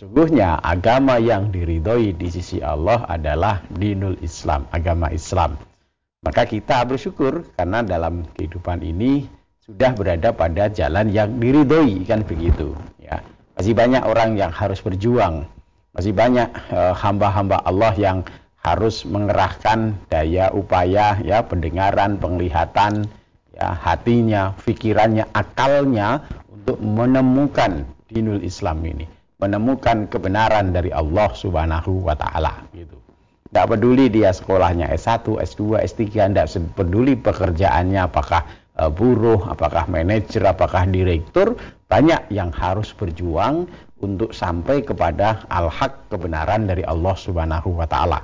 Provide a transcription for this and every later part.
Sungguhnya agama yang diridhoi di sisi Allah adalah dinul Islam, agama Islam. Maka kita bersyukur karena dalam kehidupan ini sudah berada pada jalan yang diridhoi kan begitu ya. Masih banyak orang yang harus berjuang. Masih banyak eh, hamba-hamba Allah yang harus mengerahkan daya upaya ya pendengaran, penglihatan, ya hatinya, pikirannya, akalnya untuk menemukan dinul Islam ini menemukan kebenaran dari Allah Subhanahu wa taala gitu. Tidak peduli dia sekolahnya S1, S2, S3, tidak peduli pekerjaannya apakah e, buruh, apakah manajer, apakah direktur, banyak yang harus berjuang untuk sampai kepada al-haq kebenaran dari Allah Subhanahu wa taala.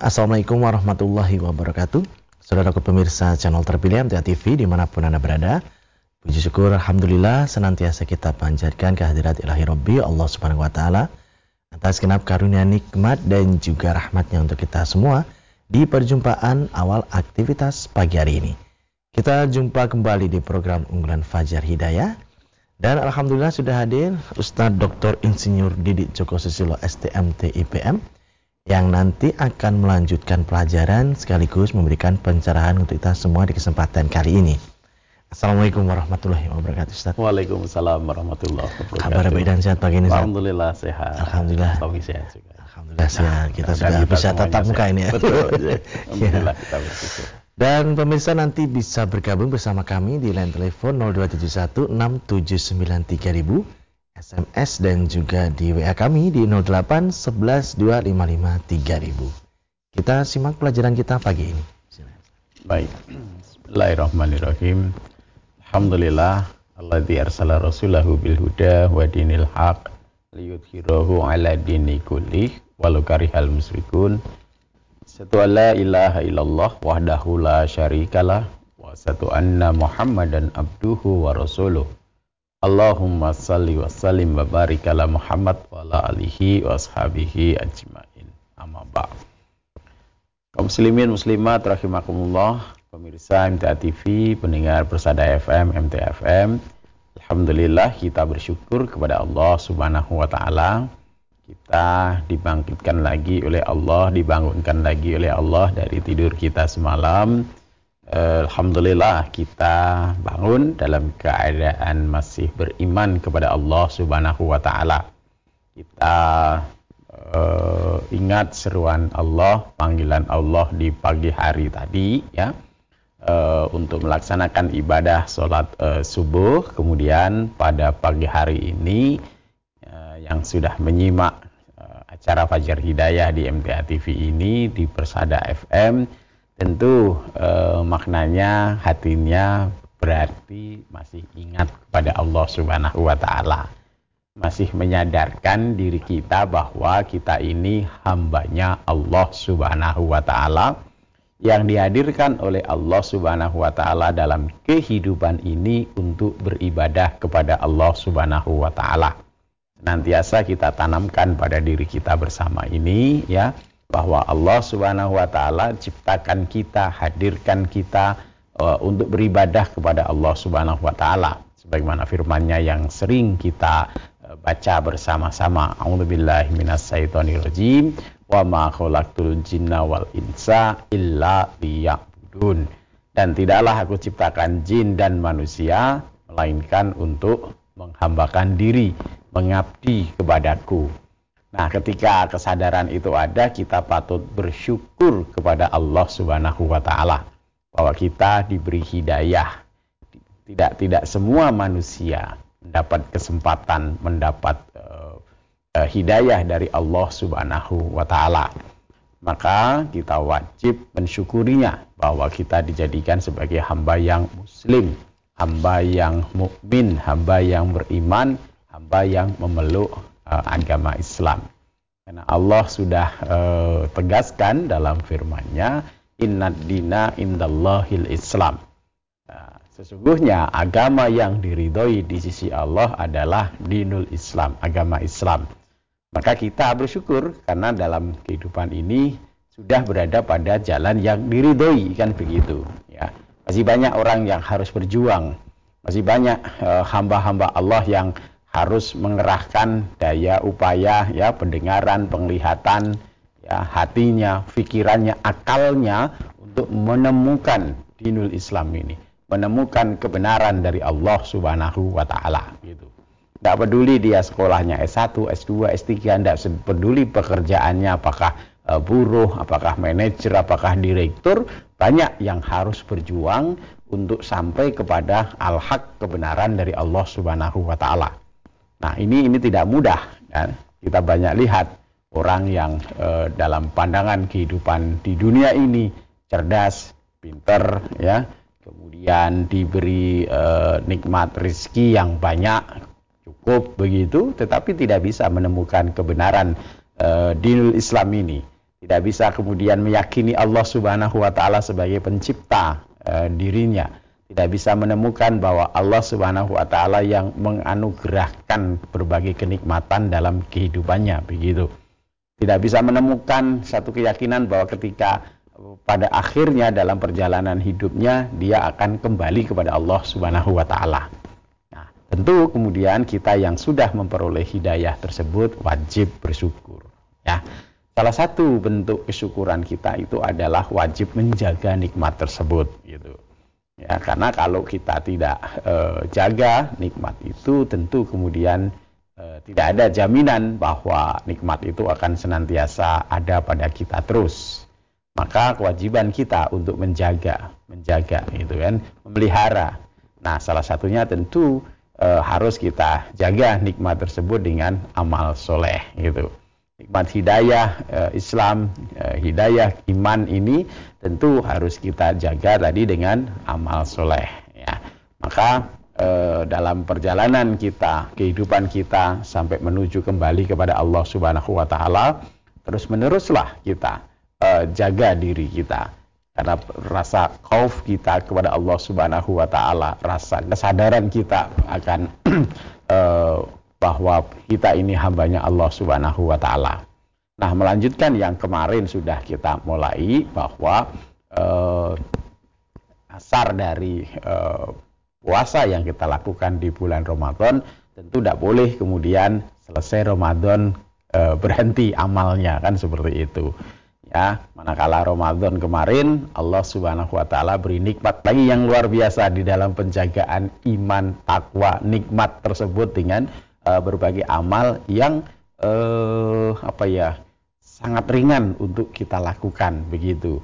Assalamualaikum warahmatullahi wabarakatuh. Saudara pemirsa channel terpilih MTA TV di mana pun Anda berada Puji syukur Alhamdulillah senantiasa kita panjatkan kehadirat ilahi Rabbi Allah subhanahu wa ta'ala Atas genap karunia nikmat dan juga rahmatnya untuk kita semua Di perjumpaan awal aktivitas pagi hari ini. Kita jumpa kembali di program unggulan Fajar Hidayah. Dan Alhamdulillah sudah hadir Ustadz Dr. Insinyur Didik Joko Susilo STMT IPM yang nanti akan melanjutkan pelajaran sekaligus memberikan pencerahan untuk kita semua di kesempatan kali ini. Assalamualaikum warahmatullahi wabarakatuh Ustaz. Waalaikumsalam warahmatullahi wabarakatuh. Kabar baik dan sehat pagi ini Ustaz? Alhamdulillah sehat. Alhamdulillah. Tommy sehat juga. Alhamdulillah nah, sehat. Kita sudah kita bisa tatap muka ini ya. Betul. Alhamdulillah kita bersyukur. Dan pemirsa nanti bisa bergabung bersama kami di line telepon 0271 6793000 SMS dan juga di WA kami di 08 11 255 3000. Kita simak pelajaran kita pagi ini. Baik. Bismillahirrahmanirrahim. Alhamdulillah alladzi arsala rasulahu bil huda wa dinil haq liyudhhirahu ala dini kullih walau karihal musyrikun. Satu la ilaha illallah wahdahu la syarikalah wa satu anna Muhammadan abduhu wa rasuluh. Allahumma salli wa sallim wa barik ala Muhammad wa ala alihi wa ashabihi ajmain. Amma ba'd. Kaum muslimin muslimat rahimakumullah, pemirsa MTA TV, pendengar Persada FM, MTA FM. Alhamdulillah kita bersyukur kepada Allah Subhanahu wa taala. Kita dibangkitkan lagi oleh Allah, dibangunkan lagi oleh Allah dari tidur kita semalam Alhamdulillah kita bangun dalam keadaan masih beriman kepada Allah Subhanahu wa taala. Kita uh, ingat seruan Allah, panggilan Allah di pagi hari tadi ya. Uh, untuk melaksanakan ibadah sholat uh, subuh kemudian pada pagi hari ini uh, yang sudah menyimak uh, acara Fajar Hidayah di MTA TV ini di Persada FM tentu eh, maknanya hatinya berarti masih ingat kepada Allah Subhanahu wa taala. Masih menyadarkan diri kita bahwa kita ini hambanya Allah Subhanahu wa taala yang dihadirkan oleh Allah Subhanahu wa taala dalam kehidupan ini untuk beribadah kepada Allah Subhanahu wa taala. Senantiasa kita tanamkan pada diri kita bersama ini ya bahwa Allah Subhanahu wa taala ciptakan kita, hadirkan kita uh, untuk beribadah kepada Allah Subhanahu wa taala sebagaimana firman-Nya yang sering kita uh, baca bersama-sama. A'udzubillahi minasyaitonirrajim. Wa ma khalaqtul jinna wal insa illa liya'budun. Dan tidaklah aku ciptakan jin dan manusia melainkan untuk menghambakan diri, mengabdi kepadaku. Nah, ketika kesadaran itu ada, kita patut bersyukur kepada Allah Subhanahu wa taala bahwa kita diberi hidayah. Tidak tidak semua manusia mendapat kesempatan mendapat uh, uh, hidayah dari Allah Subhanahu wa taala. Maka kita wajib mensyukurinya bahwa kita dijadikan sebagai hamba yang muslim, hamba yang mukmin, hamba yang beriman, hamba yang memeluk uh, agama Islam. Karena Allah sudah uh, tegaskan dalam firman-Nya, "Innad dina indallahil Islam." Nah, sesungguhnya agama yang diridhoi di sisi Allah adalah dinul Islam, agama Islam. Maka kita bersyukur karena dalam kehidupan ini sudah berada pada jalan yang diridhoi kan begitu ya. Masih banyak orang yang harus berjuang. Masih banyak eh, hamba-hamba uh, Allah yang harus mengerahkan daya upaya ya pendengaran, penglihatan, ya hatinya, pikirannya, akalnya untuk menemukan dinul Islam ini, menemukan kebenaran dari Allah Subhanahu wa taala gitu. Tidak peduli dia sekolahnya S1, S2, S3, tidak peduli pekerjaannya apakah e, buruh, apakah manajer, apakah direktur, banyak yang harus berjuang untuk sampai kepada al-haq kebenaran dari Allah Subhanahu wa taala. Nah, ini ini tidak mudah kan. Kita banyak lihat orang yang e, dalam pandangan kehidupan di dunia ini cerdas, pinter ya, kemudian diberi e, nikmat rizki yang banyak, cukup begitu, tetapi tidak bisa menemukan kebenaran e, dinul Islam ini. Tidak bisa kemudian meyakini Allah Subhanahu wa taala sebagai pencipta e, dirinya. Tidak bisa menemukan bahwa Allah Subhanahu wa taala yang menganugerahkan berbagai kenikmatan dalam kehidupannya begitu. Tidak bisa menemukan satu keyakinan bahwa ketika pada akhirnya dalam perjalanan hidupnya dia akan kembali kepada Allah Subhanahu wa taala. Tentu kemudian kita yang sudah memperoleh hidayah tersebut wajib bersyukur. Ya, salah satu bentuk kesyukuran kita itu adalah wajib menjaga nikmat tersebut. Gitu. Ya, karena kalau kita tidak e, jaga nikmat itu, tentu kemudian e, tidak ada jaminan bahwa nikmat itu akan senantiasa ada pada kita terus. Maka kewajiban kita untuk menjaga, menjaga itu kan, memelihara. Nah, salah satunya tentu e, harus kita jaga nikmat tersebut dengan amal soleh gitu. Nikmat hidayah e, Islam, e, hidayah iman ini tentu harus kita jaga tadi dengan amal soleh. Ya. Maka e, dalam perjalanan kita, kehidupan kita sampai menuju kembali kepada Allah Subhanahu Wa Taala, terus meneruslah kita jaga diri kita karena rasa khauf kita kepada Allah Subhanahu wa taala, rasa kesadaran kita akan bahwa kita ini hambanya Allah Subhanahu wa taala. Nah, melanjutkan yang kemarin sudah kita mulai bahwa uh, asar dari uh, puasa yang kita lakukan di bulan Ramadan tentu tidak boleh kemudian selesai Ramadan uh, berhenti amalnya kan seperti itu ya manakala Ramadan kemarin Allah Subhanahu wa taala beri nikmat lagi yang luar biasa di dalam penjagaan iman takwa nikmat tersebut dengan uh, berbagai amal yang uh, apa ya sangat ringan untuk kita lakukan begitu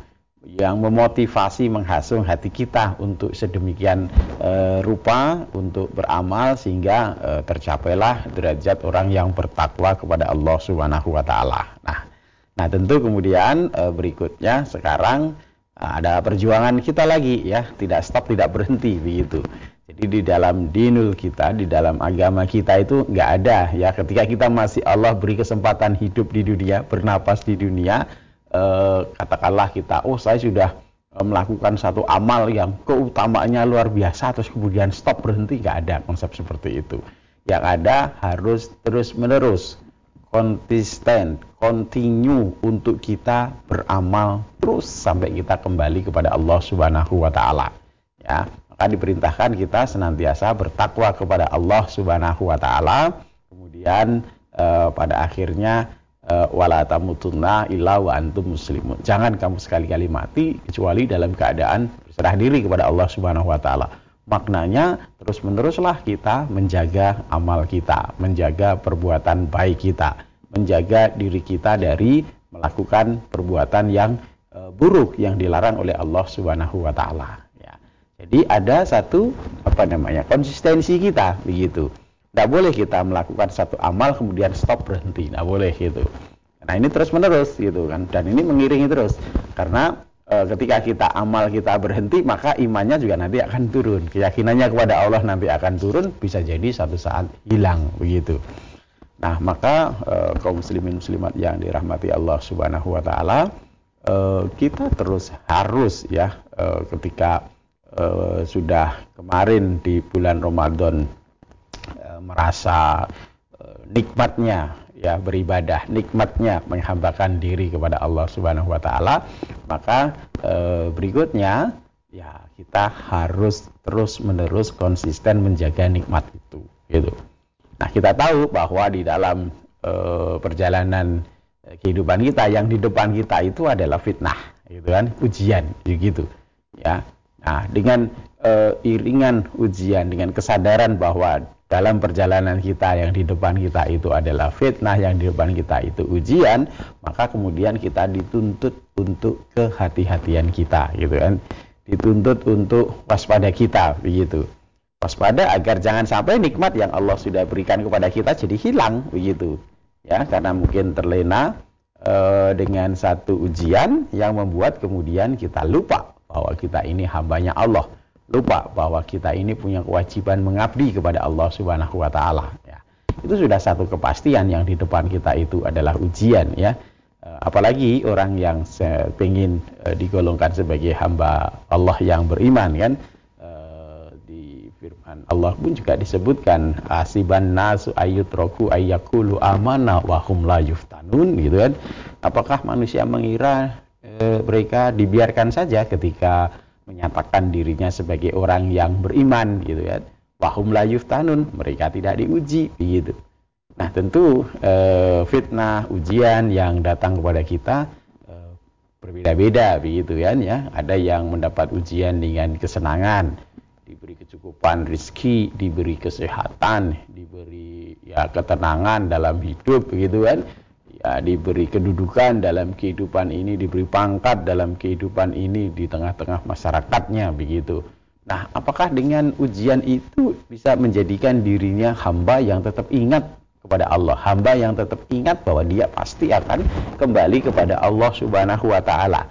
yang memotivasi menghasung hati kita untuk sedemikian uh, rupa untuk beramal sehingga uh, tercapailah derajat orang yang bertakwa kepada Allah Subhanahu wa taala. Nah, Nah tentu kemudian e, berikutnya sekarang e, ada perjuangan kita lagi ya, tidak stop, tidak berhenti begitu. Jadi di dalam dinul kita, di dalam agama kita itu nggak ada ya. Ketika kita masih Allah beri kesempatan hidup di dunia, bernapas di dunia, e, katakanlah kita, oh saya sudah e, melakukan satu amal yang keutamaannya luar biasa, terus kemudian stop berhenti, nggak ada konsep seperti itu. Yang ada harus terus menerus konsisten, continue untuk kita beramal terus sampai kita kembali kepada Allah Subhanahu wa taala. Ya, maka diperintahkan kita senantiasa bertakwa kepada Allah Subhanahu wa taala. Kemudian eh, pada akhirnya eh, wala tamutunna illa wa antum muslimun. Jangan kamu sekali-kali mati kecuali dalam keadaan berserah diri kepada Allah Subhanahu wa taala maknanya terus-meneruslah kita menjaga amal kita, menjaga perbuatan baik kita, menjaga diri kita dari melakukan perbuatan yang e, buruk yang dilarang oleh Allah Subhanahu wa taala. Jadi ada satu apa namanya? konsistensi kita begitu. Tidak boleh kita melakukan satu amal kemudian stop berhenti, tidak boleh gitu. Nah ini terus menerus gitu kan, dan ini mengiringi terus karena e, ketika kita amal kita berhenti maka imannya juga nanti akan turun keyakinannya kepada Allah nanti akan turun bisa jadi satu saat hilang begitu nah maka e, kaum muslimin muslimat yang dirahmati Allah subhanahu wa ta'ala e, kita terus harus ya ketika e, sudah kemarin di bulan Ramadan e, merasa e, nikmatnya ya beribadah, nikmatnya menghambakan diri kepada Allah Subhanahu wa taala, maka e, berikutnya ya kita harus terus-menerus konsisten menjaga nikmat itu gitu. Nah, kita tahu bahwa di dalam e, perjalanan kehidupan kita yang di depan kita itu adalah fitnah gitu kan, ujian gitu. Ya. Nah, dengan e, iringan ujian dengan kesadaran bahwa dalam perjalanan kita yang di depan kita itu adalah fitnah, yang di depan kita itu ujian, maka kemudian kita dituntut untuk kehati-hatian kita, gitu kan? Dituntut untuk waspada kita, begitu. Waspada agar jangan sampai nikmat yang Allah sudah berikan kepada kita jadi hilang, begitu. Ya, karena mungkin terlena e, dengan satu ujian yang membuat kemudian kita lupa bahwa kita ini hambanya Allah lupa bahwa kita ini punya kewajiban mengabdi kepada Allah Subhanahu wa taala ya. Itu sudah satu kepastian yang di depan kita itu adalah ujian ya. Eh, apalagi orang yang ingin eh, digolongkan sebagai hamba Allah yang beriman kan eh, di firman Allah pun juga disebutkan asiban nasu ayyutraku ayyakulu amana wa hum la yuftanun gitu kan. Apakah manusia mengira mereka dibiarkan saja ketika menyatakan dirinya sebagai orang yang beriman gitu ya. Wahum la yuftanun, mereka tidak diuji begitu. Nah, tentu e, fitnah, ujian yang datang kepada kita e, berbeda-beda begitu kan ya. Ada yang mendapat ujian dengan kesenangan, diberi kecukupan rizki, diberi kesehatan, diberi ya ketenangan dalam hidup begitu kan ya, diberi kedudukan dalam kehidupan ini, diberi pangkat dalam kehidupan ini di tengah-tengah masyarakatnya begitu. Nah, apakah dengan ujian itu bisa menjadikan dirinya hamba yang tetap ingat kepada Allah, hamba yang tetap ingat bahwa dia pasti akan kembali kepada Allah Subhanahu wa taala.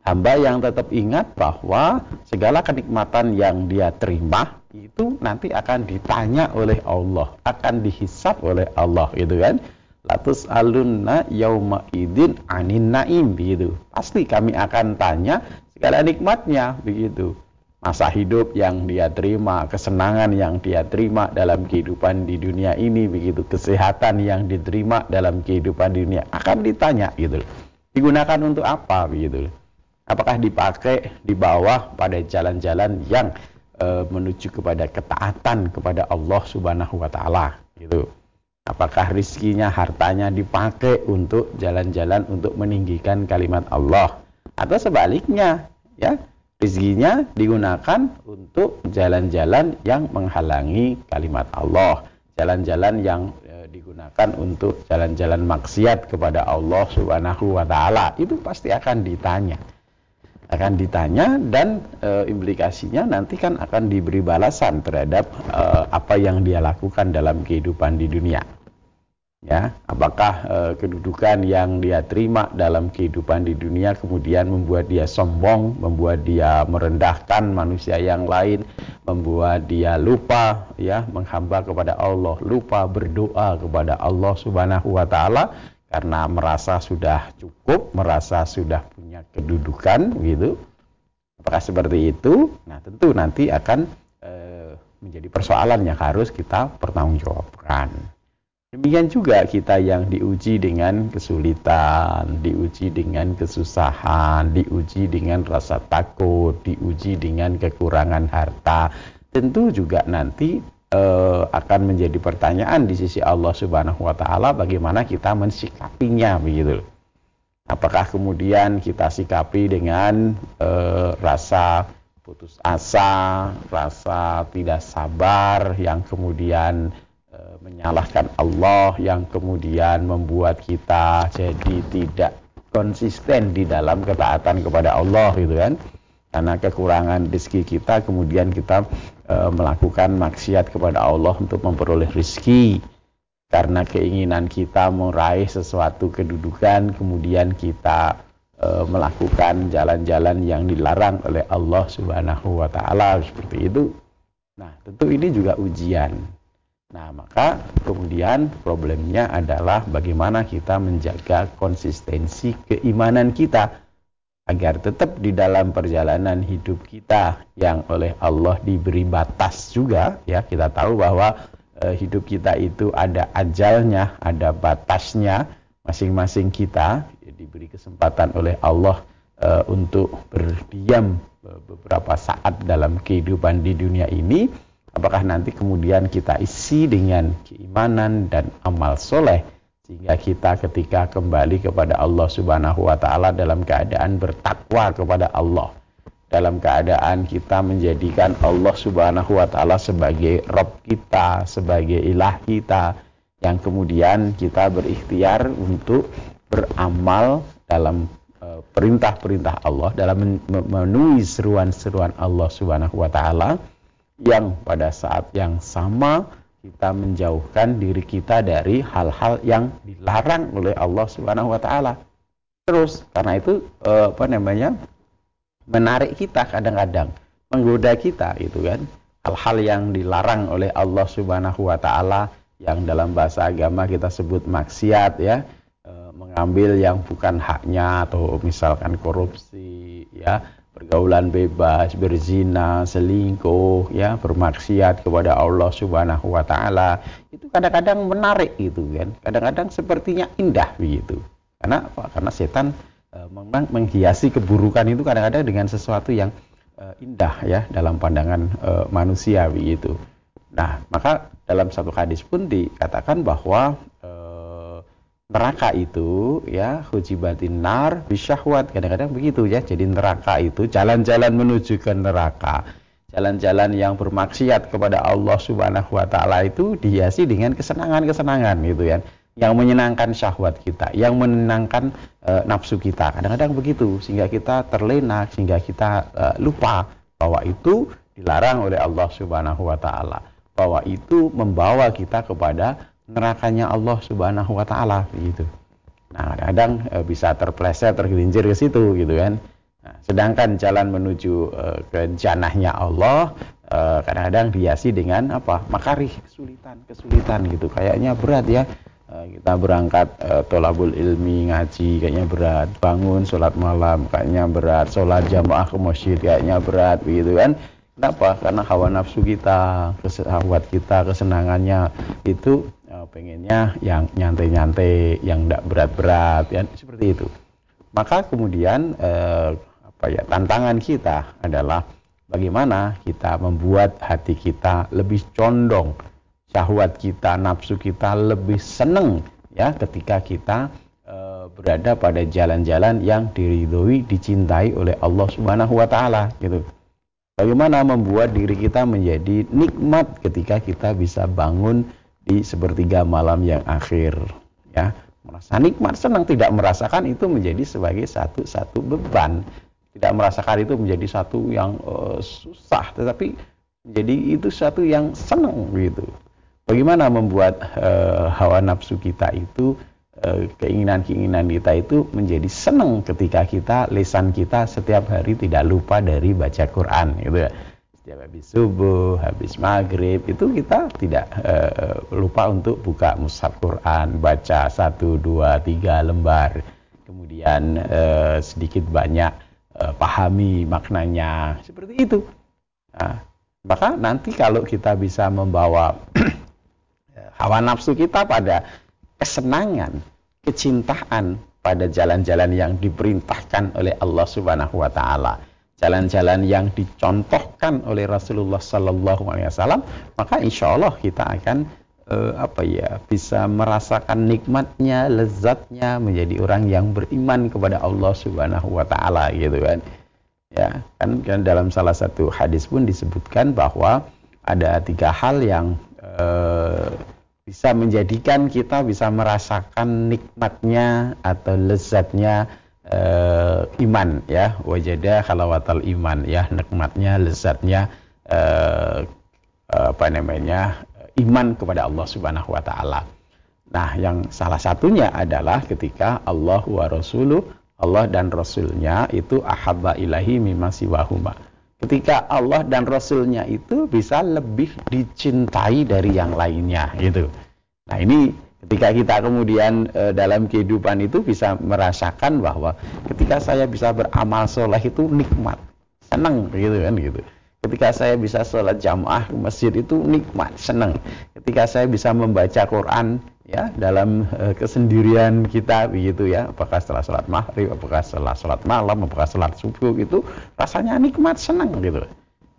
Hamba yang tetap ingat bahwa segala kenikmatan yang dia terima itu nanti akan ditanya oleh Allah, akan dihisap oleh Allah gitu kan latus alunna yauma idin anin naim begitu. Pasti kami akan tanya segala nikmatnya begitu. Masa hidup yang dia terima, kesenangan yang dia terima dalam kehidupan di dunia ini begitu, kesehatan yang diterima dalam kehidupan di dunia akan ditanya gitu. Digunakan untuk apa begitu? Apakah dipakai di bawah pada jalan-jalan yang e, menuju kepada ketaatan kepada Allah Subhanahu wa taala gitu. Apakah rizkinya, hartanya dipakai untuk jalan-jalan untuk meninggikan kalimat Allah atau sebaliknya, ya rizkinya digunakan untuk jalan-jalan yang menghalangi kalimat Allah, jalan-jalan yang e, digunakan untuk jalan-jalan maksiat kepada Allah Subhanahu wa taala. Itu pasti akan ditanya. Akan ditanya dan e, implikasinya nanti kan akan diberi balasan terhadap e, apa yang dia lakukan dalam kehidupan di dunia ya apakah e, kedudukan yang dia terima dalam kehidupan di dunia kemudian membuat dia sombong membuat dia merendahkan manusia yang lain membuat dia lupa ya menghamba kepada Allah lupa berdoa kepada Allah Subhanahu wa taala karena merasa sudah cukup merasa sudah punya kedudukan gitu? Apakah seperti itu? Nah tentu nanti akan e, menjadi persoalan yang harus kita pertanggungjawabkan Demikian juga kita yang diuji dengan kesulitan, diuji dengan kesusahan, diuji dengan rasa takut, diuji dengan kekurangan harta. Tentu juga nanti eh, akan menjadi pertanyaan di sisi Allah Subhanahu wa taala bagaimana kita mensikapinya begitu. Apakah kemudian kita sikapi dengan eh, rasa putus asa, rasa tidak sabar yang kemudian menyalahkan Allah yang kemudian membuat kita jadi tidak konsisten di dalam ketaatan kepada Allah gitu kan? Karena kekurangan rezeki kita kemudian kita e, melakukan maksiat kepada Allah untuk memperoleh rezeki. Karena keinginan kita meraih sesuatu kedudukan kemudian kita e, melakukan jalan-jalan yang dilarang oleh Allah Subhanahu wa taala seperti itu. Nah tentu ini juga ujian Nah, maka kemudian problemnya adalah bagaimana kita menjaga konsistensi keimanan kita agar tetap di dalam perjalanan hidup kita yang oleh Allah diberi batas juga ya. Kita tahu bahwa uh, hidup kita itu ada ajalnya, ada batasnya masing-masing kita. Diberi kesempatan oleh Allah uh, untuk berdiam beberapa saat dalam kehidupan di dunia ini apakah nanti kemudian kita isi dengan keimanan dan amal soleh sehingga kita ketika kembali kepada Allah Subhanahu wa taala dalam keadaan bertakwa kepada Allah dalam keadaan kita menjadikan Allah Subhanahu wa taala sebagai Rob kita, sebagai ilah kita yang kemudian kita berikhtiar untuk beramal dalam e, perintah-perintah Allah dalam memenuhi seruan-seruan Allah Subhanahu wa taala yang pada saat yang sama kita menjauhkan diri kita dari hal-hal yang dilarang oleh Allah Subhanahu wa taala. Terus karena itu e, apa namanya? menarik kita kadang-kadang, menggoda kita itu kan. Hal-hal yang dilarang oleh Allah Subhanahu wa taala yang dalam bahasa agama kita sebut maksiat ya, e, mengambil yang bukan haknya atau misalkan korupsi ya, pergaulan bebas, berzina, selingkuh, ya, bermaksiat kepada Allah Subhanahu wa taala. Itu kadang-kadang menarik gitu kan. Kadang-kadang sepertinya indah begitu. Karena apa? Karena setan Eh, memang menghiasi keburukan itu kadang-kadang dengan sesuatu yang uh, indah ya dalam pandangan uh, manusia begitu. Nah, maka dalam satu hadis pun dikatakan bahwa neraka itu ya hujibatin nar bisyahwat kadang-kadang begitu ya. Jadi neraka itu jalan-jalan menuju ke neraka. Jalan-jalan yang bermaksiat kepada Allah Subhanahu wa taala itu dihiasi dengan kesenangan-kesenangan gitu ya yang menyenangkan syahwat kita, yang menenangkan e, nafsu kita. Kadang-kadang begitu sehingga kita terlena, sehingga kita e, lupa bahwa itu dilarang oleh Allah Subhanahu wa taala. Bahwa itu membawa kita kepada nerakanya Allah Subhanahu wa taala gitu. Nah, kadang-kadang e, bisa terpleset, tergelincir ke situ gitu kan. Nah, sedangkan jalan menuju e, ke janahnya Allah kadang-kadang dihiasi dengan apa? Makarih, kesulitan, kesulitan gitu. Kayaknya berat ya Eh, kita berangkat uh, tolabul ilmi ngaji kayaknya berat bangun sholat malam kayaknya berat sholat jamaah ke masjid kayaknya berat begitu kan kenapa karena hawa nafsu kita kesehawat kita kesenangannya itu pengennya yang nyantai-nyantai yang tidak berat-berat ya seperti itu maka kemudian uh, apa ya tantangan kita adalah bagaimana kita membuat hati kita lebih condong syahwat kita, nafsu kita lebih senang ya ketika kita e, berada pada jalan-jalan yang diridhoi, dicintai oleh Allah Subhanahu wa taala gitu. Bagaimana membuat diri kita menjadi nikmat ketika kita bisa bangun di sepertiga malam yang akhir ya. Merasa nikmat, senang tidak merasakan itu menjadi sebagai satu-satu beban. Tidak merasakan itu menjadi satu yang uh, susah, tetapi menjadi itu satu yang senang gitu. Bagaimana membuat uh, hawa nafsu kita itu eh, keinginan-keinginan kita itu menjadi senang ketika kita lisan kita setiap hari tidak lupa dari baca Quran gitu ya. Setiap habis subuh, habis maghrib itu kita tidak uh, lupa untuk buka mushaf Quran, baca satu, dua, tiga lembar, kemudian uh, sedikit banyak uh, pahami maknanya seperti itu. Nah, maka nanti kalau kita bisa membawa hawa nafsu kita pada kesenangan, kecintaan pada jalan-jalan yang diperintahkan oleh Allah Subhanahu wa taala. Jalan-jalan yang dicontohkan oleh Rasulullah sallallahu alaihi wasallam, maka insya Allah kita akan uh, apa ya, bisa merasakan nikmatnya, lezatnya menjadi orang yang beriman kepada Allah Subhanahu wa taala gitu kan. Ya, kan, kan dalam salah satu hadis pun disebutkan bahwa ada tiga hal yang uh, bisa menjadikan kita bisa merasakan nikmatnya atau lezatnya uh, iman ya wajada halawatal iman ya nikmatnya lezatnya uh, apa namanya iman kepada Allah Subhanahu wa taala. Nah, yang salah satunya adalah ketika Allah wa rasuluh Allah dan Rasulnya itu ahabba ilahi mimma siwahuma. Ketika Allah dan Rasulnya itu bisa lebih dicintai dari yang lainnya gitu. Nah ini ketika kita kemudian e, dalam kehidupan itu bisa merasakan bahwa ketika saya bisa beramal soleh itu nikmat, senang gitu kan gitu. Ketika saya bisa sholat jamaah ke masjid itu nikmat, senang. Ketika saya bisa membaca Quran ya dalam uh, kesendirian kita begitu ya, apakah setelah sholat maghrib, apakah setelah sholat malam, apakah sholat subuh itu rasanya nikmat, senang gitu.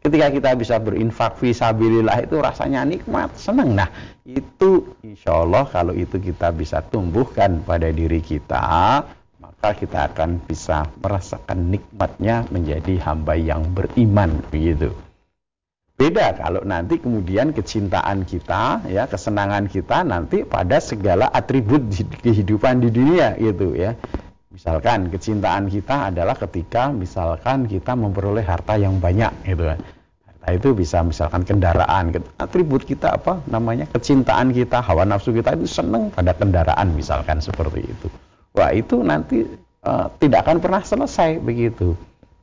Ketika kita bisa berinfak visabilillah itu rasanya nikmat, senang. Nah itu insya Allah kalau itu kita bisa tumbuhkan pada diri kita, maka kita akan bisa merasakan nikmatnya menjadi hamba yang beriman begitu. Beda kalau nanti kemudian kecintaan kita, ya kesenangan kita nanti pada segala atribut kehidupan di dunia gitu ya. Misalkan kecintaan kita adalah ketika misalkan kita memperoleh harta yang banyak gitu kan. Harta itu bisa misalkan kendaraan, atribut kita apa namanya kecintaan kita, hawa nafsu kita itu senang pada kendaraan misalkan seperti itu. Wah itu nanti uh, tidak akan pernah selesai begitu.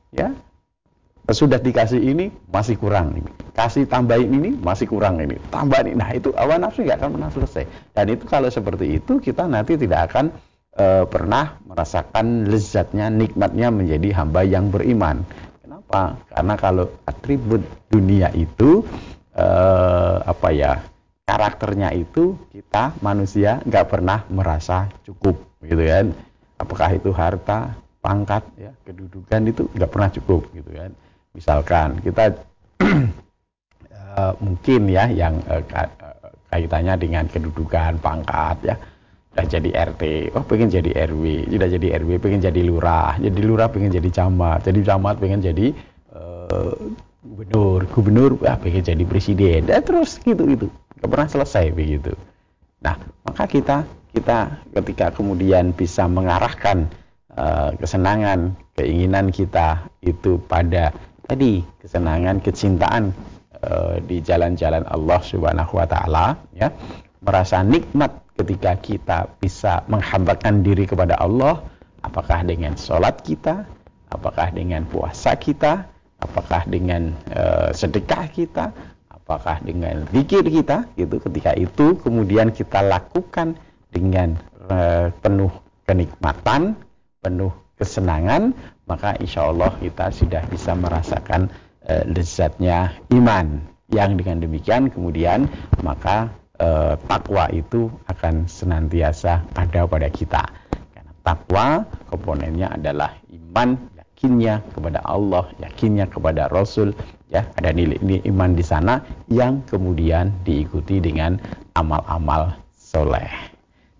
Ya, sudah dikasih ini masih kurang ini, kasih tambahin ini masih kurang ini, tambahin. Nah itu hawa nafsu nggak akan pernah selesai. Dan itu kalau seperti itu kita nanti tidak akan uh, pernah merasakan lezatnya, nikmatnya menjadi hamba yang beriman. Kenapa? Karena kalau atribut dunia itu uh, apa ya karakternya itu kita manusia nggak pernah merasa cukup gitu kan apakah itu harta pangkat ya kedudukan itu nggak pernah cukup gitu kan misalkan kita uh, mungkin ya yang uh, kaitannya dengan kedudukan pangkat ya sudah jadi RT, oh pengen jadi RW, sudah jadi RW pengen jadi lurah, jadi lurah pengen jadi camat, jadi camat pengen jadi uh, gubernur, gubernur ah pengen jadi presiden, dan terus gitu gitu, nggak pernah selesai begitu. Nah maka kita kita ketika kemudian bisa mengarahkan uh, kesenangan, keinginan kita itu pada tadi kesenangan, kecintaan uh, di jalan-jalan Allah Subhanahu wa taala ya, merasa nikmat ketika kita bisa menghambakan diri kepada Allah apakah dengan sholat kita, apakah dengan puasa kita, apakah dengan uh, sedekah kita, apakah dengan zikir kita gitu ketika itu kemudian kita lakukan dengan uh, penuh kenikmatan, penuh kesenangan, maka insya Allah kita sudah bisa merasakan uh, lezatnya iman. Yang dengan demikian kemudian maka uh, takwa itu akan senantiasa ada pada kita. Karena takwa komponennya adalah iman, yakinnya kepada Allah, yakinnya kepada Rasul, ya ada nilai, nilai iman di sana yang kemudian diikuti dengan amal-amal soleh.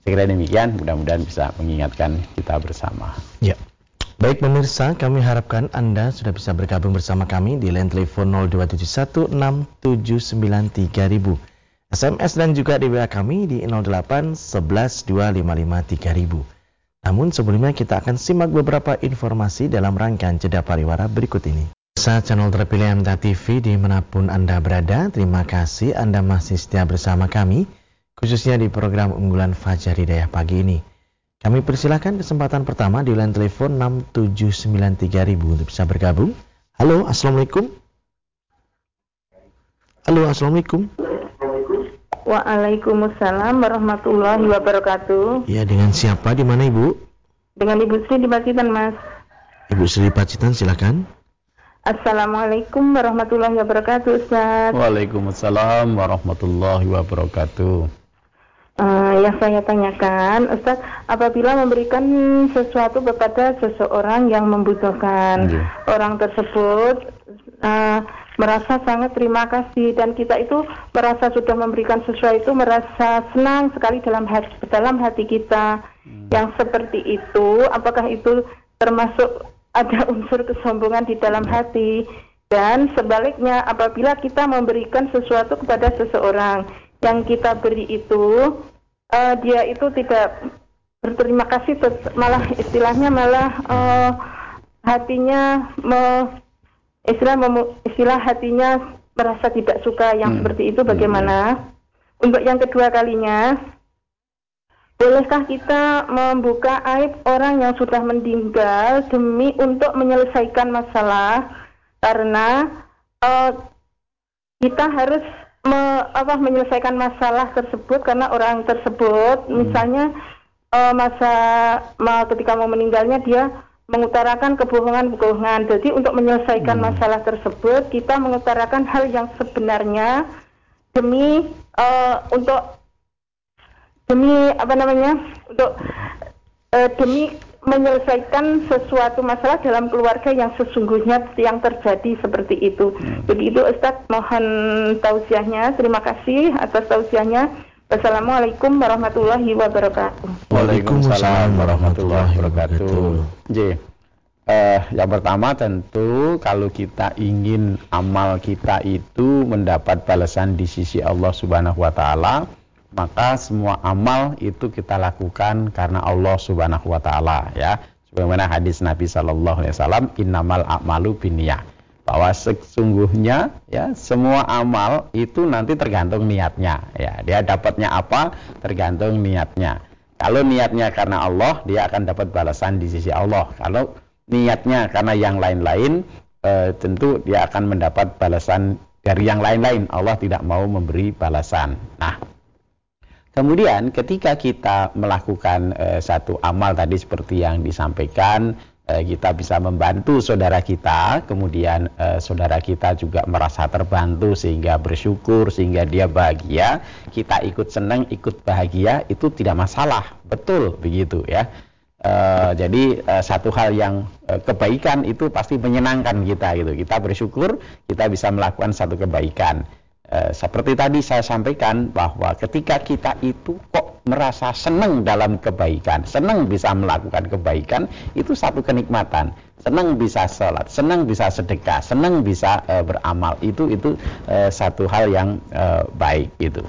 Saya kira demikian, mudah-mudahan bisa mengingatkan kita bersama. Ya. Baik pemirsa, kami harapkan Anda sudah bisa bergabung bersama kami di line telepon 02716793000. SMS dan juga di WA kami di 08112553.000. Namun sebelumnya kita akan simak beberapa informasi dalam rangkaian jeda pariwara berikut ini. Saat channel terpilih MTA TV di mana pun Anda berada, terima kasih Anda masih setia bersama kami khususnya di program unggulan Fajar Hidayah pagi ini. Kami persilahkan kesempatan pertama di line telepon 6793000 untuk bisa bergabung. Halo, Assalamualaikum. Halo, Assalamualaikum. Waalaikumsalam warahmatullahi wabarakatuh. Iya, dengan siapa? Di mana Ibu? Dengan Ibu Sri di Pacitan, Mas. Ibu Sri Pacitan, silakan. Assalamualaikum warahmatullahi wabarakatuh, Ustaz. Waalaikumsalam warahmatullahi wabarakatuh. Uh, yang saya tanyakan, Ustaz, apabila memberikan sesuatu kepada seseorang yang membutuhkan, yeah. orang tersebut uh, merasa sangat terima kasih dan kita itu merasa sudah memberikan sesuatu merasa senang sekali dalam hati dalam hati kita. Hmm. Yang seperti itu, apakah itu termasuk ada unsur kesombongan di dalam yeah. hati? Dan sebaliknya, apabila kita memberikan sesuatu kepada seseorang yang kita beri itu uh, dia itu tidak berterima kasih malah istilahnya malah uh, hatinya me, istilah istilah hatinya merasa tidak suka yang hmm. seperti itu bagaimana hmm. untuk yang kedua kalinya bolehkah kita membuka aib orang yang sudah meninggal demi untuk menyelesaikan masalah karena uh, kita harus me, apa menyelesaikan masalah tersebut karena orang tersebut hmm. misalnya uh, masa ma, ketika mau meninggalnya dia mengutarakan kebohongan-kebohongan. Jadi untuk menyelesaikan hmm. masalah tersebut kita mengutarakan hal yang sebenarnya demi uh, untuk demi apa namanya untuk uh, demi menyelesaikan sesuatu masalah dalam keluarga yang sesungguhnya yang terjadi seperti itu. Hmm. Begitu Ustaz, mohon tausiahnya. Terima kasih atas tausiahnya. Wassalamualaikum warahmatullahi wabarakatuh. Waalaikumsalam warahmatullahi wabarakatuh. J. Eh, yang pertama tentu kalau kita ingin amal kita itu mendapat balasan di sisi Allah Subhanahu wa taala, maka semua amal itu kita lakukan karena Allah Subhanahu wa taala ya. Sebagaimana hadis Nabi sallallahu alaihi wasallam, innamal a'malu binniyah bahwa sesungguhnya ya semua amal itu nanti tergantung niatnya. Ya dia dapatnya apa tergantung niatnya. Kalau niatnya karena Allah dia akan dapat balasan di sisi Allah. Kalau niatnya karena yang lain-lain e, tentu dia akan mendapat balasan dari yang lain-lain. Allah tidak mau memberi balasan. Nah kemudian ketika kita melakukan e, satu amal tadi seperti yang disampaikan kita bisa membantu saudara kita, kemudian eh, saudara kita juga merasa terbantu sehingga bersyukur, sehingga dia bahagia, kita ikut senang, ikut bahagia, itu tidak masalah, betul begitu ya. Uh, jadi uh, satu hal yang uh, kebaikan itu pasti menyenangkan kita gitu. Kita bersyukur kita bisa melakukan satu kebaikan. Uh, seperti tadi saya sampaikan bahwa ketika kita itu kok merasa senang dalam kebaikan, senang bisa melakukan kebaikan, itu satu kenikmatan. Senang bisa sholat, senang bisa sedekah, senang bisa e, beramal, itu itu e, satu hal yang baik itu.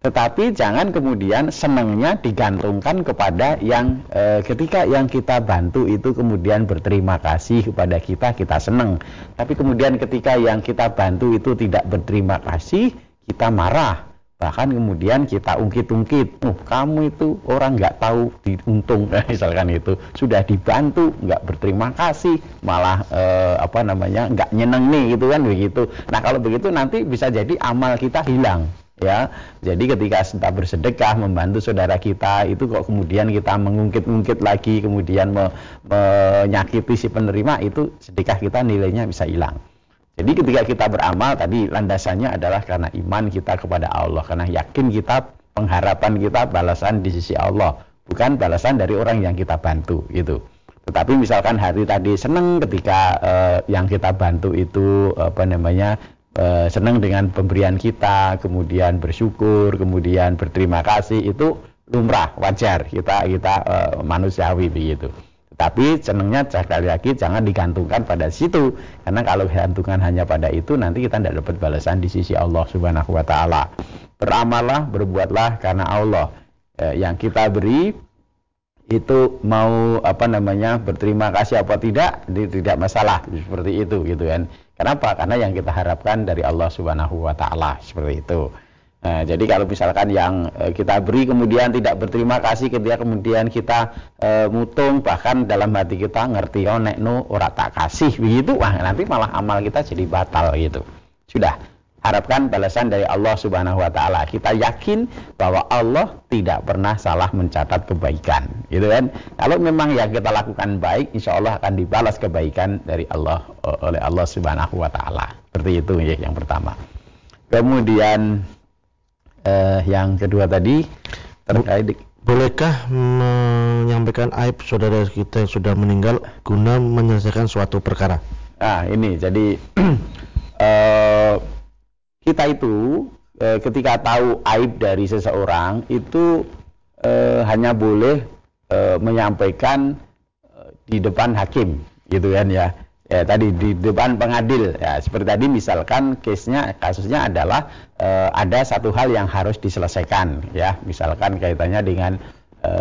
Tetapi jangan kemudian senangnya digantungkan kepada yang e, ketika yang kita bantu itu kemudian berterima kasih kepada kita, kita senang. Tapi kemudian ketika yang kita bantu itu tidak berterima kasih, kita marah bahkan kemudian kita ungkit-ungkit, oh kamu itu orang nggak tahu diuntung, misalkan itu sudah dibantu nggak berterima kasih, malah eh, apa namanya nggak nyeneng nih gitu kan begitu. Nah kalau begitu nanti bisa jadi amal kita hilang ya. Jadi ketika kita bersedekah membantu saudara kita itu kok kemudian kita mengungkit-ungkit lagi kemudian me, menyakiti si penerima itu sedekah kita nilainya bisa hilang. Jadi ketika kita beramal tadi landasannya adalah karena iman kita kepada Allah, karena yakin kita pengharapan kita balasan di sisi Allah, bukan balasan dari orang yang kita bantu gitu. Tetapi misalkan hari tadi senang ketika uh, yang kita bantu itu apa namanya uh, senang dengan pemberian kita, kemudian bersyukur, kemudian berterima kasih itu lumrah, wajar kita kita uh, manusiawi begitu. Tapi senangnya sekali lagi jangan digantungkan pada situ. Karena kalau digantungkan hanya pada itu nanti kita tidak dapat balasan di sisi Allah Subhanahu wa taala. Beramallah, berbuatlah karena Allah. Eh, yang kita beri itu mau apa namanya berterima kasih apa tidak tidak masalah seperti itu gitu kan. Kenapa? Karena yang kita harapkan dari Allah Subhanahu wa taala seperti itu. Nah, jadi kalau misalkan yang e, kita beri kemudian tidak berterima kasih ketika kemudian kita e, mutung bahkan dalam hati kita ngerti oh nek no ora tak kasih begitu wah nanti malah amal kita jadi batal gitu. Sudah harapkan balasan dari Allah Subhanahu wa taala. Kita yakin bahwa Allah tidak pernah salah mencatat kebaikan, gitu kan? Kalau memang yang kita lakukan baik, insya Allah akan dibalas kebaikan dari Allah oleh Allah Subhanahu wa taala. Seperti itu ya yang pertama. Kemudian eh, yang kedua tadi terkait Bolehkah menyampaikan aib saudara kita yang sudah meninggal guna menyelesaikan suatu perkara? Nah ini jadi eh, kita itu eh, ketika tahu aib dari seseorang itu eh, hanya boleh eh, menyampaikan eh, di depan hakim gitu kan ya. Ya tadi di depan pengadil. Ya seperti tadi misalkan case-nya kasusnya adalah e, ada satu hal yang harus diselesaikan ya. Misalkan kaitannya dengan e,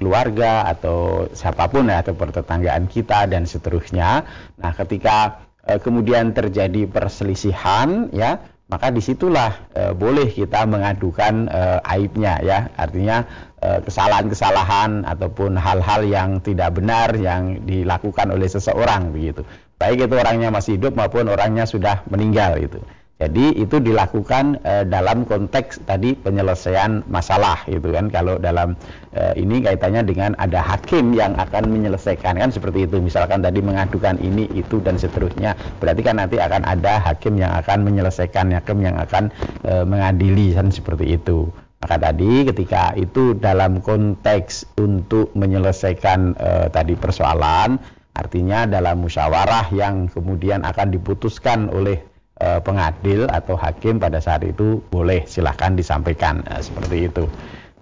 keluarga atau siapa pun ya atau pertetanggaan kita dan seterusnya. Nah ketika e, kemudian terjadi perselisihan ya maka di situlah e, boleh kita mengadukan e, aibnya ya artinya kesalahan-kesalahan ataupun hal-hal yang tidak benar yang dilakukan oleh seseorang begitu baik itu orangnya masih hidup maupun orangnya sudah meninggal itu. Jadi itu dilakukan e, dalam konteks tadi penyelesaian masalah gitu kan. Kalau dalam e, ini kaitannya dengan ada hakim yang akan menyelesaikan kan seperti itu. Misalkan tadi mengadukan ini itu dan seterusnya. Berarti kan nanti akan ada hakim yang akan menyelesaikan, hakim yang akan e, mengadili kan seperti itu. Maka tadi ketika itu dalam konteks untuk menyelesaikan e, tadi persoalan, artinya dalam musyawarah yang kemudian akan diputuskan oleh e, pengadil atau hakim pada saat itu boleh silahkan disampaikan e, seperti itu.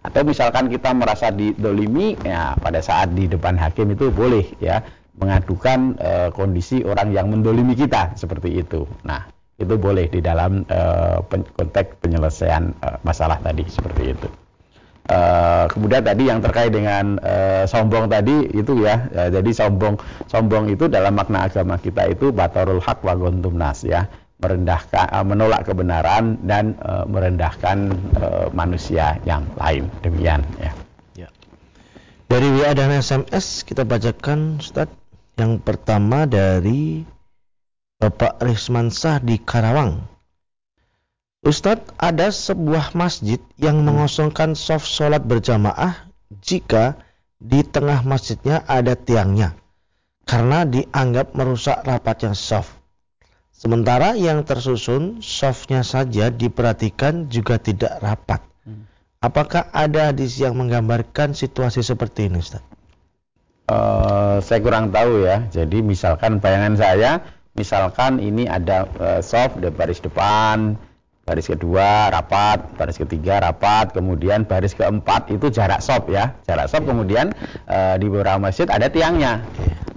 Atau misalkan kita merasa didolimi ya pada saat di depan hakim itu boleh ya mengadukan e, kondisi orang yang mendolimi kita seperti itu. Nah itu boleh di dalam e, pen, konteks penyelesaian e, masalah tadi seperti itu. E, kemudian tadi yang terkait dengan e, sombong tadi itu ya e, jadi sombong sombong itu dalam makna agama kita itu batarul hak wa nas ya merendahkan uh, menolak kebenaran dan uh, merendahkan uh, manusia yang lain demikian ya. ya. Dari WA dan SMS kita bacakan Ustaz yang pertama dari Bapak Rismansah di Karawang. Ustadz, ada sebuah masjid yang mengosongkan soft sholat berjamaah jika di tengah masjidnya ada tiangnya karena dianggap merusak rapatnya soft. Sementara yang tersusun softnya saja diperhatikan juga tidak rapat. Hmm. Apakah ada hadis yang menggambarkan situasi seperti ini, Ustaz? Uh, saya kurang tahu ya. Jadi misalkan bayangan saya, misalkan ini ada uh, soft di baris depan, baris kedua rapat, baris ketiga rapat, kemudian baris keempat itu jarak soft ya. Jarak soft kemudian uh, di beberapa masjid ada tiangnya.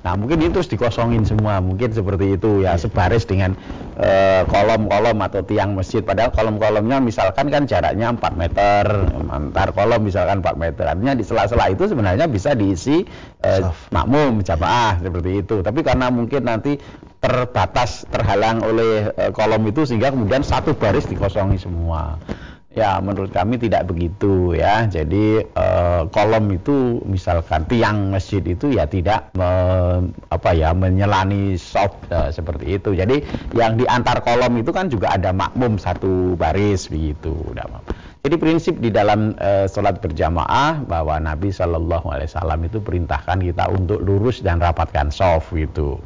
Nah mungkin itu terus dikosongin semua, mungkin seperti itu ya sebaris dengan eh, kolom-kolom uh, atau tiang masjid. Padahal kolom-kolomnya misalkan kan jaraknya 4 meter, antar kolom misalkan 4 meter. Artinya di sela-sela itu sebenarnya bisa diisi uh, makmum jamaah seperti itu. Tapi karena mungkin nanti terbatas terhalang oleh uh, kolom itu sehingga kemudian satu baris dikosongi semua. Ya, menurut kami tidak begitu ya. Jadi eh, kolom itu misalkan tiang masjid itu ya tidak me, apa ya menyelani soft eh, seperti itu. Jadi yang di antar kolom itu kan juga ada makmum satu baris begitu. Jadi prinsip di dalam eh, sholat berjamaah bahwa Nabi Shallallahu Alaihi Wasallam itu perintahkan kita untuk lurus dan rapatkan soft gitu.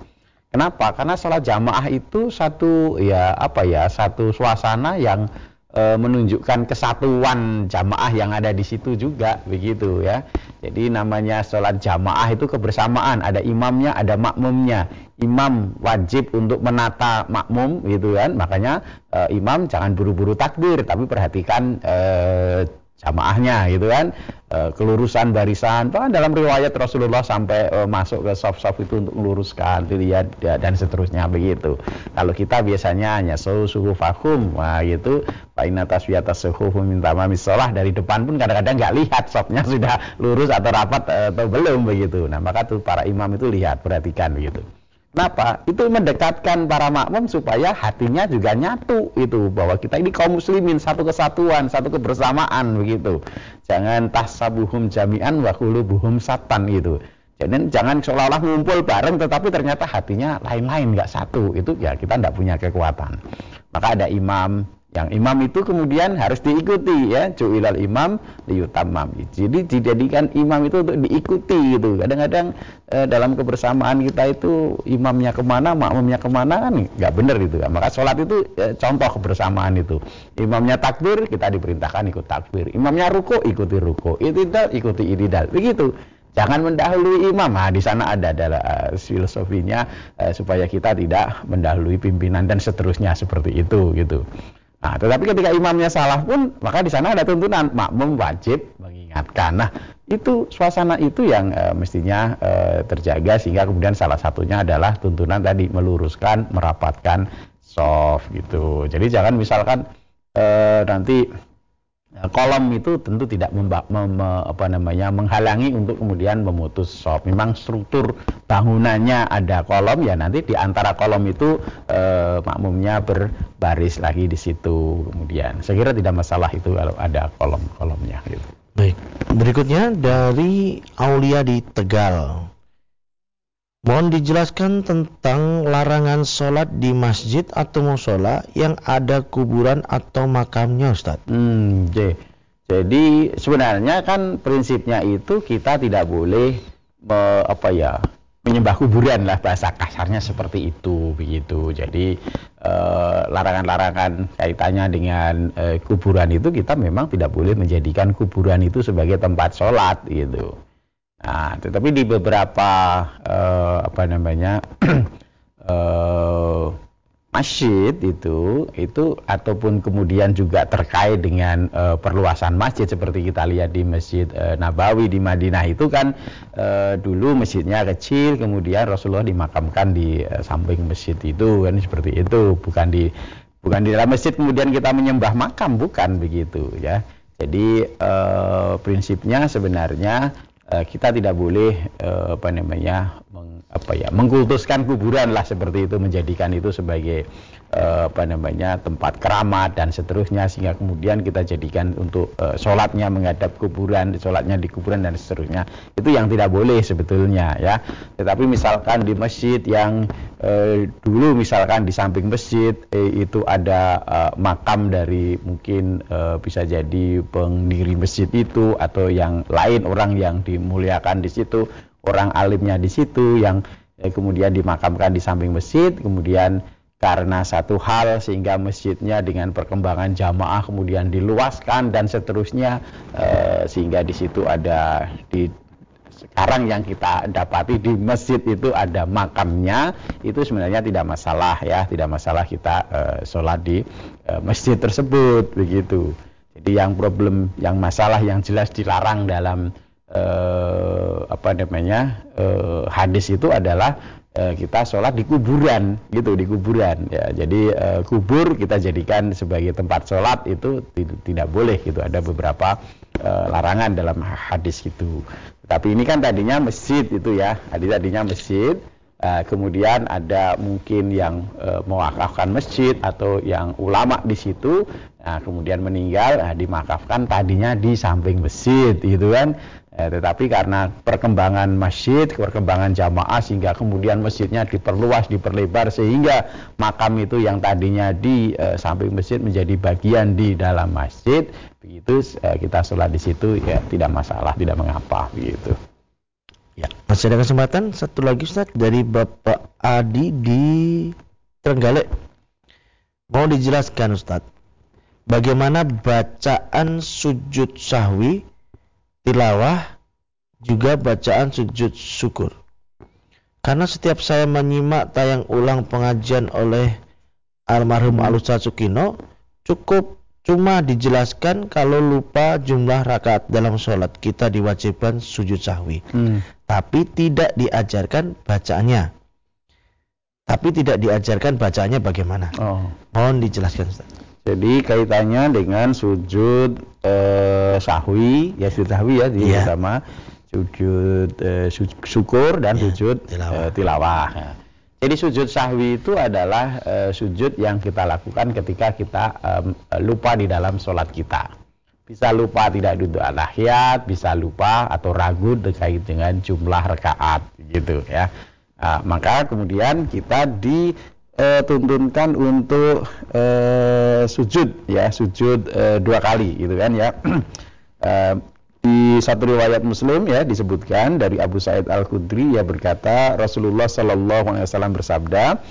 Kenapa? Karena sholat jamaah itu satu ya apa ya satu suasana yang e, menunjukkan kesatuan jamaah yang ada di situ juga begitu ya. Jadi namanya sholat jamaah itu kebersamaan, ada imamnya, ada makmumnya. Imam wajib untuk menata makmum gitu kan. Makanya e, imam jangan buru-buru takbir tapi perhatikan e, jamaahnya gitu kan. E, kelurusan barisan. Bahkan dalam riwayat Rasulullah sampai e, masuk ke soft-soft itu untuk meluruskan dilihat ya, dan seterusnya begitu. Kalau kita biasanya hanya suhu suhu fakum wah gitu. Paina taswiyata suhu minta mamisolah dari depan pun kadang-kadang nggak lihat softnya sudah lurus atau rapat e, atau belum begitu. Nah maka tuh para imam itu lihat perhatikan begitu Kenapa? Itu mendekatkan para makmum supaya hatinya juga nyatu itu bahwa kita ini kaum muslimin satu kesatuan, satu kebersamaan begitu. Jangan tahsabuhum jami'an wa qulubuhum satan gitu. Jadi jangan seolah-olah ngumpul bareng tetapi ternyata hatinya lain-lain nggak satu. Itu ya kita tidak punya kekuatan. Maka ada imam yang imam itu kemudian harus diikuti ya, cuilal imam liyutamam. Jadi dijadikan imam itu untuk diikuti gitu. Kadang-kadang eh, dalam kebersamaan kita itu imamnya ke mana, makmumnya ke mana kan nggak benar gitu kan. Maka sholat itu eh, contoh kebersamaan itu. Imamnya takbir kita diperintahkan ikut takbir. Imamnya ruko ikuti ruko. Itidal ikuti itidal. Begitu. Jangan mendahului imam. Nah, di sana ada adalah uh, filosofinya uh, supaya kita tidak mendahului pimpinan dan seterusnya seperti itu gitu. Nah, tetapi ketika imamnya salah pun, maka di sana ada tuntunan makmum wajib mengingatkan. Nah, itu suasana itu yang e, mestinya e, terjaga sehingga kemudian salah satunya adalah tuntunan tadi meluruskan, merapatkan soft gitu. Jadi jangan misalkan e, nanti kolom itu tentu tidak memba, mem, apa namanya menghalangi untuk kemudian memutus sop. Memang struktur bangunannya ada kolom ya nanti di antara kolom itu eh, makmumnya berbaris lagi di situ kemudian. Saya kira tidak masalah itu kalau ada kolom-kolomnya gitu. Baik. Berikutnya dari Aulia di Tegal. Mohon dijelaskan tentang larangan sholat di masjid atau musola yang ada kuburan atau makamnya Ustaz. Hmm, jadi sebenarnya kan prinsipnya itu kita tidak boleh me, apa ya menyembah kuburan lah bahasa kasarnya seperti itu begitu. Jadi eh, larangan-larangan kaitannya dengan eh, kuburan itu kita memang tidak boleh menjadikan kuburan itu sebagai tempat sholat gitu. Nah, tetapi di beberapa uh, apa namanya uh, masjid itu itu ataupun kemudian juga terkait dengan uh, perluasan masjid seperti kita lihat di Masjid uh, Nabawi di Madinah itu kan uh, dulu masjidnya kecil kemudian Rasulullah dimakamkan di uh, samping masjid itu kan seperti itu. Bukan di bukan di dalam masjid kemudian kita menyembah makam bukan begitu ya. Jadi uh, prinsipnya sebenarnya kita tidak boleh uh, apa namanya meng, apa ya mengkultuskan kuburan lah seperti itu menjadikan itu sebagai apa namanya tempat keramat dan seterusnya sehingga kemudian kita jadikan untuk uh, sholatnya menghadap kuburan, sholatnya di kuburan dan seterusnya itu yang tidak boleh sebetulnya ya. Tetapi misalkan di masjid yang uh, dulu misalkan di samping masjid eh, itu ada uh, makam dari mungkin bisa jadi pendiri masjid itu atau yang lain orang yang dimuliakan di situ, orang alimnya di situ yang eh, kemudian dimakamkan di samping masjid, kemudian karena satu hal sehingga masjidnya dengan perkembangan jamaah kemudian diluaskan dan seterusnya e, sehingga di situ ada di sekarang yang kita dapati di masjid itu ada makamnya itu sebenarnya tidak masalah ya tidak masalah kita e, sholat di e, masjid tersebut begitu. Jadi yang problem yang masalah yang jelas dilarang dalam e, apa namanya e, hadis itu adalah Eh, kita sholat di kuburan gitu di kuburan. Ya jadi uh, kubur kita jadikan sebagai tempat sholat itu tidak boleh gitu. Ada beberapa uh, larangan dalam hadis itu. Tapi ini kan tadinya masjid itu ya. Tadi tadinya masjid uh, kemudian ada mungkin yang uh, mewakafkan masjid atau yang ulama di situ nah, kemudian meninggal nah, dimakafkan tadinya di samping masjid gitu kan Eh, tetapi karena perkembangan masjid, perkembangan jamaah sehingga kemudian masjidnya diperluas, diperlebar sehingga makam itu yang tadinya di eh, samping masjid menjadi bagian di dalam masjid, begitu eh, kita sholat di situ ya tidak masalah, tidak mengapa begitu. Ya, masih ada kesempatan satu lagi Ustaz dari Bapak Adi di Trenggalek. Mau dijelaskan Ustaz, bagaimana bacaan sujud sahwi tilawah, juga bacaan sujud syukur. Karena setiap saya menyimak tayang ulang pengajian oleh almarhum Alusa Sukino, cukup cuma dijelaskan kalau lupa jumlah rakaat dalam sholat kita diwajibkan sujud sahwi. Hmm. Tapi tidak diajarkan bacaannya. Tapi tidak diajarkan bacaannya bagaimana. Oh. Mohon dijelaskan Ustaz. Jadi kaitannya dengan sujud eh, sahwi, ya sujud sahwi ya di yeah. sama sujud eh, syukur dan yeah, sujud tilawah. Eh, tilawah. Ya. Jadi sujud sahwi itu adalah eh, sujud yang kita lakukan ketika kita eh, lupa di dalam sholat kita. Bisa lupa tidak duduk alahiyat, bisa lupa atau ragu terkait dengan jumlah rakaat gitu ya. Nah, maka kemudian kita di uh, tuntunkan untuk uh, sujud ya sujud uh, dua kali gitu kan ya. Uh, di satu riwayat Muslim ya disebutkan dari Abu Sa'id Al Khudri ya berkata Rasulullah Shallallahu Alaihi Wasallam bersabda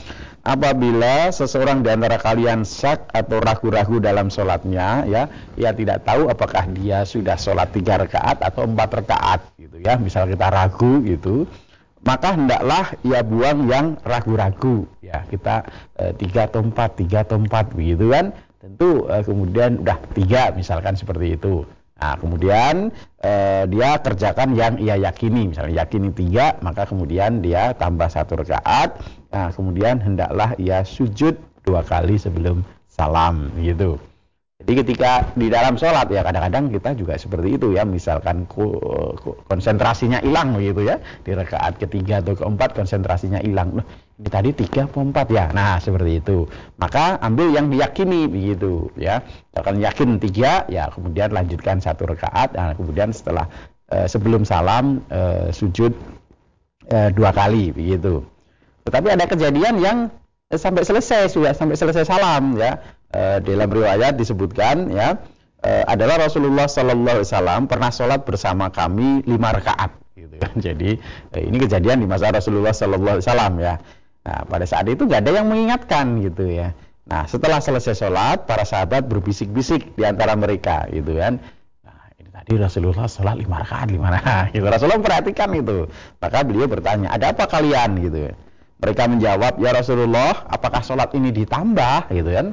apabila seseorang di antara kalian syak atau ragu-ragu dalam sholatnya ya ia tidak tahu apakah dia sudah sholat tiga rakaat atau empat rakaat gitu ya. Misal kita ragu gitu maka hendaklah ia buang yang ragu-ragu. Ya kita e, tiga atau empat tiga atau empat begitu kan? Tentu e, kemudian udah tiga misalkan seperti itu. Nah kemudian e, dia kerjakan yang ia yakini. Misalnya yakini tiga maka kemudian dia tambah satu rakaat. Nah kemudian hendaklah ia sujud dua kali sebelum salam gitu jadi ketika di dalam sholat ya kadang-kadang kita juga seperti itu ya misalkan konsentrasinya hilang gitu ya di rakaat ketiga atau keempat konsentrasinya hilang. Loh, ini tadi tiga atau empat ya. Nah seperti itu. Maka ambil yang diyakini begitu ya. Akan yakin tiga ya kemudian lanjutkan satu rakaat. Nah kemudian setelah eh, sebelum salam eh, sujud e, dua kali begitu. Tetapi ada kejadian yang e, sampai selesai sudah sampai selesai salam ya. E, dalam riwayat disebutkan ya e, adalah Rasulullah Sallallahu Alaihi Wasallam pernah sholat bersama kami lima rakaat gitu kan. Jadi e, ini kejadian di masa Rasulullah Sallallahu Alaihi Wasallam ya. Nah pada saat itu nggak ada yang mengingatkan gitu ya. Nah setelah selesai sholat para sahabat berbisik-bisik di antara mereka gitu kan. Nah ini tadi Rasulullah sholat lima rakaat lima rakaat gitu. Rasulullah perhatikan itu. Maka beliau bertanya ada apa kalian gitu. Mereka menjawab ya Rasulullah apakah sholat ini ditambah gitu kan.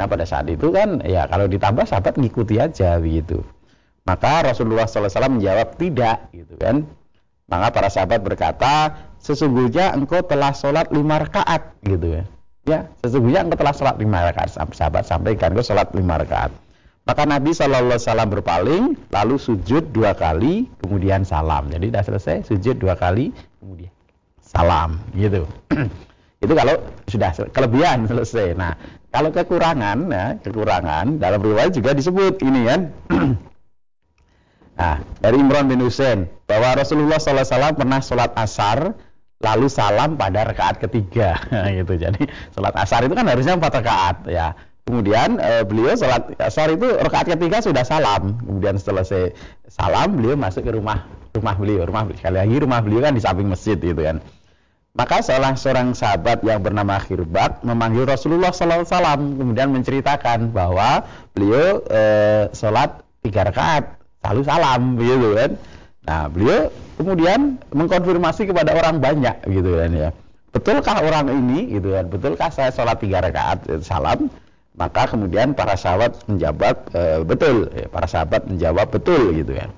Nah pada saat itu kan ya kalau ditambah sahabat ngikuti aja begitu. Maka Rasulullah SAW menjawab tidak gitu kan. Maka para sahabat berkata sesungguhnya engkau telah sholat lima rakaat gitu ya. Ya, sesungguhnya engkau telah sholat lima rakaat. Sahabat sampaikan engkau sholat lima rakaat. Maka Nabi Shallallahu Alaihi Wasallam berpaling, lalu sujud dua kali, kemudian salam. Jadi sudah selesai, sujud dua kali, kemudian salam, gitu. Itu kalau sudah kelebihan selesai. Nah, kalau kekurangan, ya, kekurangan dalam riwayat juga disebut ini kan. nah, dari Imran bin Husain bahwa Rasulullah SAW pernah sholat asar lalu salam pada rakaat ketiga. Gitu jadi sholat asar itu kan harusnya empat rakaat ya. Kemudian e, beliau sholat asar itu rakaat ketiga sudah salam. Kemudian selesai salam beliau masuk ke rumah rumah beliau rumah sekali lagi rumah beliau kan di samping masjid gitu kan maka salah seorang sahabat yang bernama Khirbak memanggil Rasulullah SAW kemudian menceritakan bahwa beliau e, sholat tiga rakaat lalu salam begitu kan. Nah beliau kemudian mengkonfirmasi kepada orang banyak gitu kan ya. Betulkah orang ini gitu kan betulkah saya sholat tiga rakaat eh, salam? Maka kemudian para sahabat menjawab e, betul ya, para sahabat menjawab betul gitu kan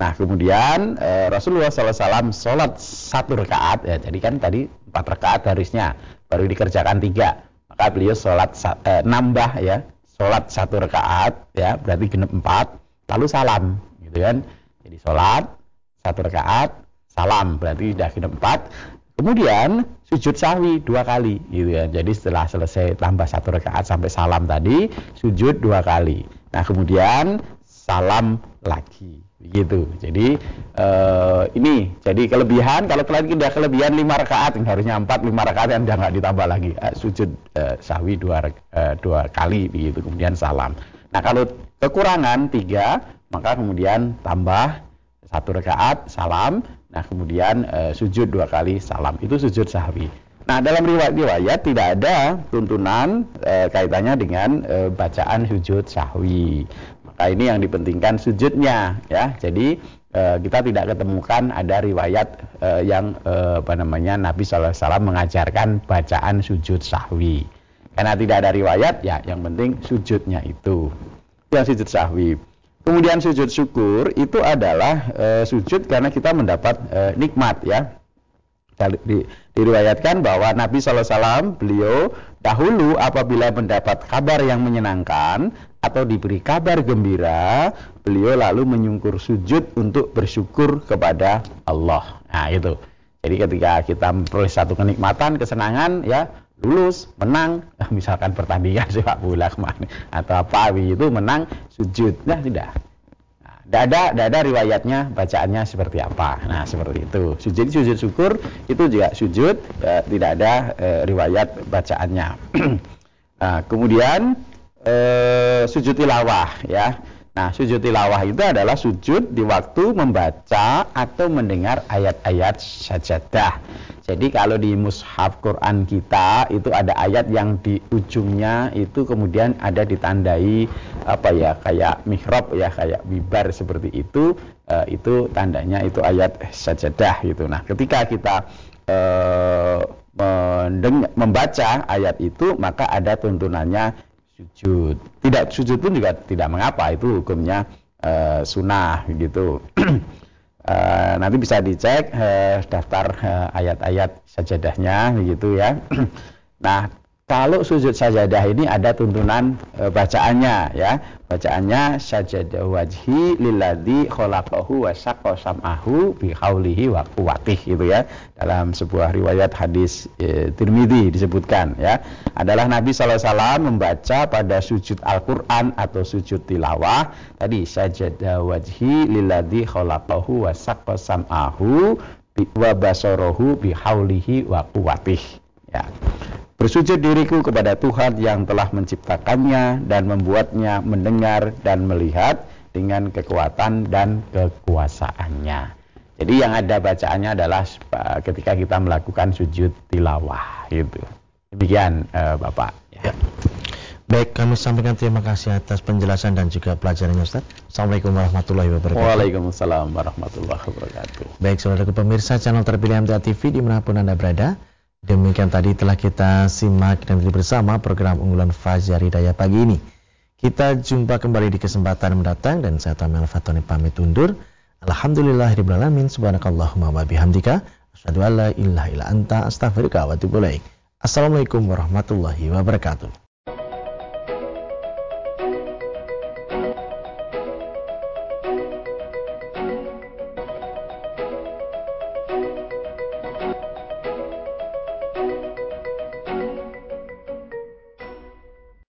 nah kemudian e, Rasulullah SAW sholat satu rakaat ya jadi kan tadi empat rakaat harusnya baru dikerjakan tiga. Maka beliau sholat e, nambah ya sholat satu rakaat ya berarti genep empat lalu salam gitu kan. Jadi sholat satu rakaat salam berarti sudah genap empat. Kemudian sujud sahwi dua kali gitu ya. Jadi setelah selesai tambah satu rakaat sampai salam tadi sujud dua kali. Nah kemudian salam lagi begitu jadi uh, ini jadi kelebihan kalau kalian tidak kelebihan lima rakaat harusnya empat lima rakaat yang nggak ditambah lagi uh, sujud uh, sahwi dua uh, dua kali begitu kemudian salam nah kalau kekurangan tiga maka kemudian tambah satu rakaat salam, nah kemudian e, sujud dua kali salam. Itu sujud sahwi. Nah, dalam riwayat-riwayat tidak ada tuntunan e, kaitannya dengan e, bacaan sujud sahwi. Maka ini yang dipentingkan sujudnya ya. Jadi e, kita tidak ketemukan ada riwayat e, yang e, apa namanya Nabi SAW mengajarkan bacaan sujud sahwi. Karena tidak ada riwayat ya yang penting sujudnya itu. Yang sujud sahwi. Kemudian sujud syukur itu adalah e, sujud karena kita mendapat e, nikmat ya. Di, diriwayatkan bahwa Nabi SAW beliau dahulu apabila mendapat kabar yang menyenangkan atau diberi kabar gembira, beliau lalu menyungkur sujud untuk bersyukur kepada Allah. Nah itu. Jadi ketika kita memperoleh satu kenikmatan, kesenangan, ya lulus, menang, misalkan pertandingan sepak bola ke mana atau apa itu menang sujud, nah tidak. Nah, ada, tidak ada riwayatnya bacaannya seperti apa. Nah seperti itu. Sujud sujud syukur itu juga sujud, ya, tidak ada e, riwayat bacaannya. nah, kemudian e, sujud tilawah ya. Nah, sujud tilawah itu adalah sujud di waktu membaca atau mendengar ayat-ayat sajadah. Jadi kalau di mushaf Quran kita itu ada ayat yang di ujungnya itu kemudian ada ditandai apa ya kayak mihrab ya kayak bibar seperti itu uh, itu tandanya itu ayat sajadah gitu. Nah, ketika kita uh, membaca ayat itu maka ada tuntunannya sujud. Tidak sujud pun juga tidak mengapa, itu hukumnya uh, sunnah gitu. uh, nanti bisa dicek uh, daftar ayat-ayat uh, sajadahnya gitu ya. nah, kalau sujud sajadah ini ada tuntunan e, bacaannya ya. Bacaannya sajadah wajhi lilladzi khalaqahu wa saqqa sam'ahu bi qaulihi wa quwwatih gitu ya. Dalam sebuah riwayat hadis e, Tirmidzi disebutkan ya. Adalah Nabi SAW membaca pada sujud Al-Qur'an atau sujud tilawah tadi sajadah wajhi lilladzi khalaqahu wa saqqa sam'ahu wa basarahu bihaulihi wa quwatih. Ya. Bersujud diriku kepada Tuhan yang telah menciptakannya dan membuatnya mendengar dan melihat dengan kekuatan dan kekuasaannya. Jadi yang ada bacaannya adalah ketika kita melakukan sujud tilawah itu. Demikian uh, Bapak. Ya. Baik, kami sampaikan terima kasih atas penjelasan dan juga pelajarannya Ustaz. Assalamualaikum warahmatullahi wabarakatuh. Waalaikumsalam warahmatullahi wabarakatuh. Baik, saudara pemirsa channel terpilih MTA TV di mana pun Anda berada. Demikian tadi telah kita simak dan bersama program unggulan Fajar Hidayah pagi ini. Kita jumpa kembali di kesempatan mendatang dan saya Tamil Fatoni pamit undur. Alhamdulillahirrahmanirrahim. Subhanakallahumma wa bihamdika. Asyadu an la ilaha illa anta astaghfirullah wa Assalamualaikum warahmatullahi wabarakatuh.